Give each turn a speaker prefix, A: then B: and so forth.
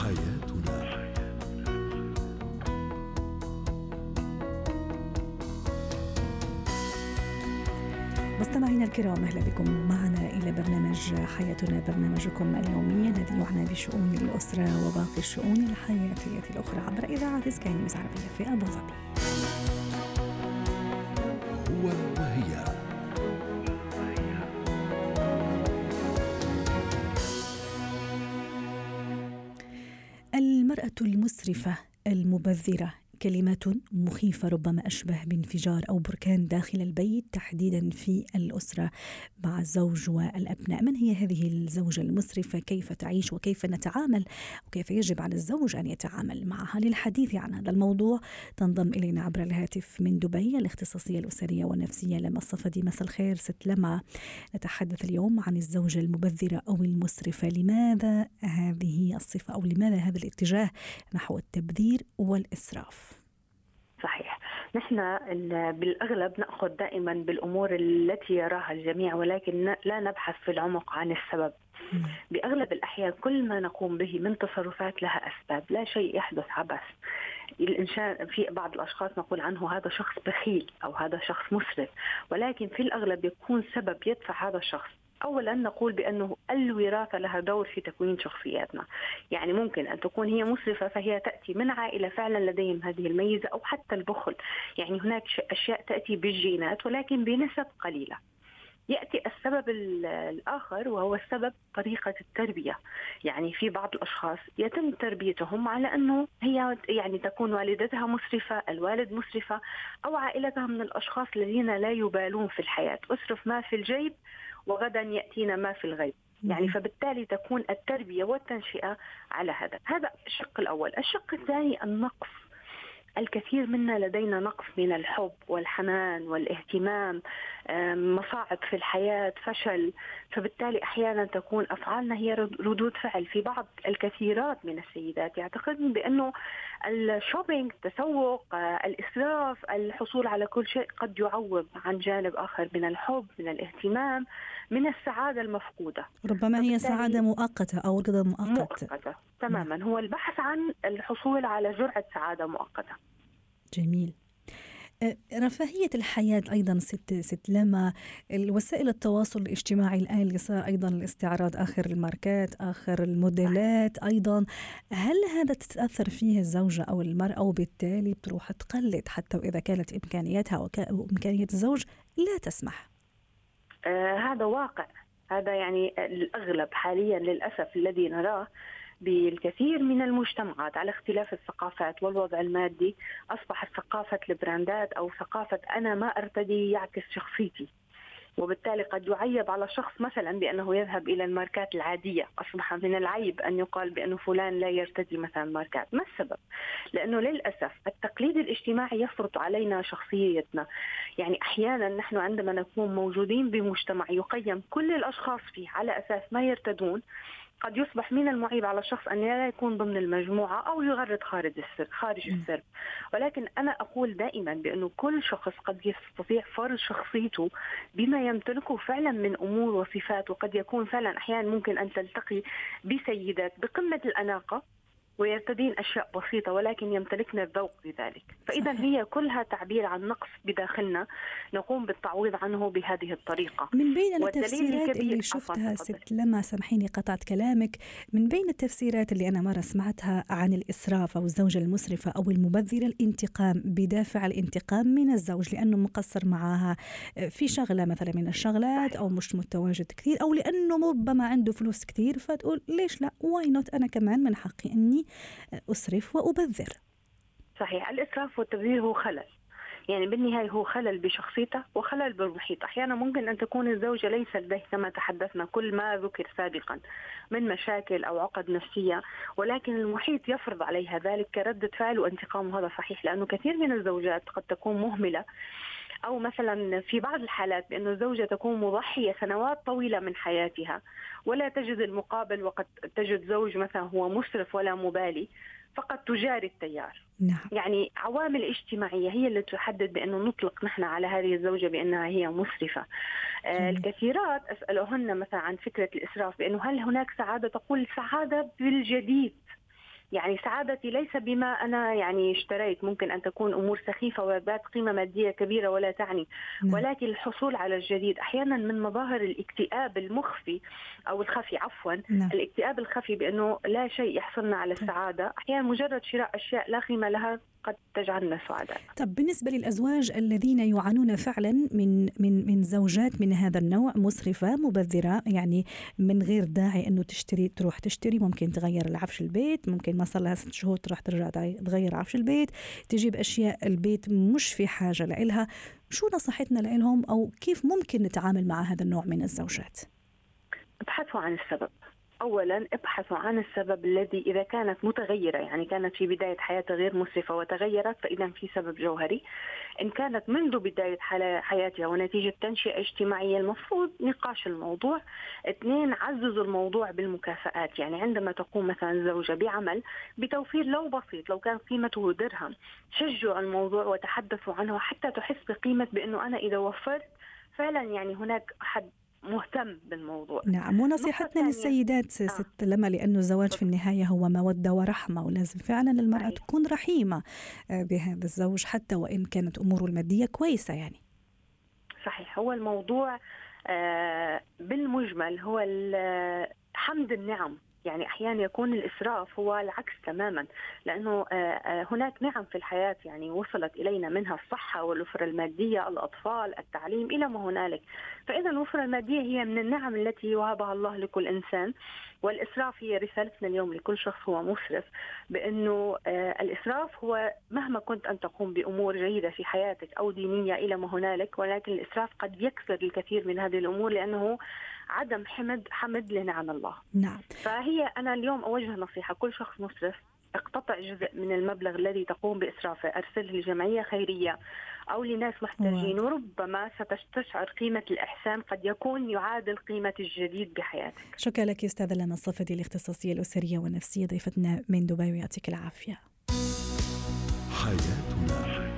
A: حياتنا مستمعينا الكرام أهلا بكم معنا إلى برنامج حياتنا برنامجكم اليومي الذي يعنى بشؤون الأسرة وباقي الشؤون الحياتية الأخرى عبر إذاعة سكاي نيوز عربيه في أبو ظبي. هو وهي المرأة المسرفة المبذرة. كلمات مخيفة ربما أشبه بانفجار أو بركان داخل البيت تحديدا في الأسرة مع الزوج والأبناء. من هي هذه الزوجة المسرفة كيف تعيش وكيف نتعامل؟ وكيف يجب على الزوج أن يتعامل معها؟ للحديث عن هذا الموضوع تنضم إلينا عبر الهاتف من دبي الاختصاصية الأسرية والنفسية لما الصفدي مساء الخير. ست لما نتحدث اليوم عن الزوجة المبذرة أو المسرفة. لماذا هذه الصفة أو لماذا هذا الاتجاه نحو التبذير والإسراف؟
B: صحيح. نحن بالأغلب نأخذ دائما بالأمور التي يراها الجميع ولكن لا نبحث في العمق عن السبب. بأغلب الأحيان كل ما نقوم به من تصرفات لها أسباب لا شيء يحدث عبث. الإنسان في بعض الأشخاص نقول عنه هذا شخص بخيل أو هذا شخص مسرف ولكن في الأغلب يكون سبب يدفع هذا الشخص. اولا نقول بأنه الوراثة لها دور في تكوين شخصياتنا. يعني ممكن أن تكون هي مسرفة فهي تأتي من عائلة فعلا لديهم هذه الميزة أو حتى البخل. يعني هناك أشياء تأتي بالجينات ولكن بنسب قليلة. يأتي السبب الآخر وهو السبب طريقة التربية. يعني في بعض الأشخاص يتم تربيتهم على أنه هي يعني تكون والدتها مسرفة الوالد مسرفة أو عائلتها من الأشخاص الذين لا يبالون في الحياة. اصرف ما في الجيب وغدا يأتينا ما في الغيب. يعني فبالتالي تكون التربية والتنشئة على هذا هذا الشق الأول. الشق الثاني النقص. الكثير منا لدينا نقص من الحب والحنان والاهتمام مصاعب في الحياة فشل. فبالتالي أحيانا تكون أفعالنا هي ردود فعل في بعض الكثيرات من السيدات. يعتقدن بأنه الشوبينج التسوق الإسراف الحصول على كل شيء قد يعوض عن جانب آخر من الحب من الاهتمام من السعادة المفقودة.
A: ربما هي سعادة مؤقتة أو رضا
B: مؤقت. مؤقتة تماما. هو البحث عن الحصول على جرعة سعادة مؤقتة.
A: جميل. رفاهية الحياة أيضا ست ست لما الوسائل التواصل الاجتماعي الآن اللي صار أيضا الاستعراض آخر الماركات آخر الموديلات أيضا. هل هذا تتأثر فيه الزوجة أو المرأة وبالتالي بتروح تقلد حتى وإذا كانت إمكانياتها وإمكانيات الزوج لا تسمح؟
B: آه هذا واقع. هذا يعني الأغلب حاليا للأسف الذي نراه بالكثير من المجتمعات على اختلاف الثقافات والوضع المادي أصبحت ثقافة البراندات أو ثقافة أنا ما أرتدي يعكس شخصيتي. وبالتالي قد يعيب على شخص مثلا بأنه يذهب إلى الماركات العادية، أصبح من العيب أن يقال بانه فلان لا يرتدي مثلا ماركات، ما السبب؟ لأنه للأسف التقليد الاجتماعي يفرض علينا شخصيتنا، يعني أحيانا نحن عندما نكون موجودين بمجتمع يقيم كل الأشخاص فيه على أساس ما يرتدون قد يصبح من المعيب على الشخص أن لا يكون ضمن المجموعة أو يغرد خارج السر خارج السر. ولكن أنا أقول دائما بأنه كل شخص قد يستطيع فرض شخصيته بما يمتلكه فعلا من أمور وصفات وقد يكون فعلا أحيانا ممكن أن تلتقي بسيدات بقمة الأناقة. ويرتدين أشياء بسيطة ولكن يمتلكن الذوق لذلك. فإذا هي كلها تعبير عن نقص بداخلنا نقوم بالتعويض عنه بهذه الطريقة.
A: من بين التفسيرات اللي شفتها ست لما سامحيني قطعت كلامك من بين التفسيرات اللي أنا مرة سمعتها عن الإسراف أو الزوجة المسرفة أو المبذرة الانتقام بدافع الانتقام من الزوج لأنه مقصر معها في شغلة مثلا من الشغلات أو مش متواجد كثير أو لأنه ربما عنده فلوس كثير فتقول ليش لا؟ why not أنا كمان من حقي أني أسرف وأبذر.
B: صحيح الإسراف والتبذير هو خلل. يعني بالنهاية هو خلل بشخصيته وخلل بالمحيط أحيانا ممكن أن تكون الزوجة ليست به كما تحدثنا كل ما ذكر سابقا من مشاكل أو عقد نفسية ولكن المحيط يفرض عليها ذلك كردة فعل وانتقام وهذا صحيح لأنه كثير من الزوجات قد تكون مهملة أو مثلا في بعض الحالات بانه الزوجة تكون مضحية سنوات طويلة من حياتها ولا تجد المقابل وقد تجد زوج مثلا هو مسرف ولا مبالي فقط تجاري التيار.
A: نعم.
B: يعني عوامل اجتماعية هي اللي تحدد بأنه نطلق نحن على هذه الزوجة بأنها هي مسرفة. آه الكثيرات أسألهن مثلا عن فكرة الإسراف بأنه هل هناك سعادة؟ تقول سعادة بالجديد. يعني سعادتي ليس بما أنا يعني اشتريت ممكن أن تكون أمور سخيفة وذات قيمة مادية كبيرة ولا تعني نعم. ولكن الحصول على الجديد أحيانا من مظاهر الاكتئاب المخفي أو الخفي عفوا نعم. الاكتئاب الخفي بأنه لا شيء يحصلنا على طيب. السعادة أحيانا مجرد شراء أشياء لا قيمة لها قد تجعلنا سعداء.
A: طب بالنسبة للأزواج الذين يعانون فعلا من من من زوجات من هذا النوع مسرفة مبذرة يعني من غير داعي إنه تشتري تروح تشتري ممكن تغير العفش البيت ممكن ما صار لها ست شهور تروح ترجع تغير عفش البيت تجيب أشياء البيت مش في حاجة لإلها شو نصيحتنا لهم أو كيف ممكن نتعامل مع هذا النوع من الزوجات؟
B: ابحثوا عن السبب اولا ابحثوا عن السبب الذي إذا كانت متغيرة يعني كانت في بداية حياتها غير مسرفة وتغيرت فاذا في سبب جوهري. إن كانت منذ بداية حياتها ونتيجة تنشئة اجتماعية المفروض نقاش الموضوع. اثنين عززوا الموضوع بالمكافآت. يعني عندما تقوم مثلا زوجة بعمل بتوفير لو بسيط لو كان قيمته درهم شجعوا الموضوع وتحدثوا عنه حتى تحس بقيمة بأنه أنا إذا وفرت فعلا يعني هناك حد مهتم بالموضوع.
A: نعم ونصيحتنا للسيدات آه. ست لما لأنه الزواج في النهاية هو مودة ورحمة ولازم فعلا المرأة صحيح. تكون رحيمة آه، بهذا الزوج حتى وإن كانت أموره المادية كويسة يعني.
B: صحيح. هو الموضوع آه، بالمجمل هو حمد النعم. يعني أحيانا يكون الإسراف هو العكس تماما لأنه آه، آه، هناك نعم في الحياة يعني وصلت إلينا منها الصحة والوفرة المادية، الأطفال، التعليم إلى ما هنالك، فاذا الوفرة المادية هي من النعم التي يوهبها الله لكل إنسان، والإسراف هي رسالتنا اليوم لكل شخص هو مسرف بأنه آه، الإسراف هو مهما كنت أن تقوم بأمور جيدة في حياتك أو دينية إلى ما هنالك ولكن الإسراف قد يكسر الكثير من هذه الأمور لأنه عدم حمد حمد لنعم الله.
A: نعم.
B: فهي أنا اليوم أوجه نصيحة. كل شخص مسرف اقتطع جزء من المبلغ الذي تقوم بإسرافه. أرسله لجمعية خيرية أو لناس محتاجين. وربما ستستشعر قيمة الإحسان. قد يكون يعادل قيمة الجديد بحياتك.
A: شكرا لك أستاذة لنا الصفدي الاختصاصية الأسرية والنفسية ضيفتنا من دبي ويعطيك العافية. حياتنا.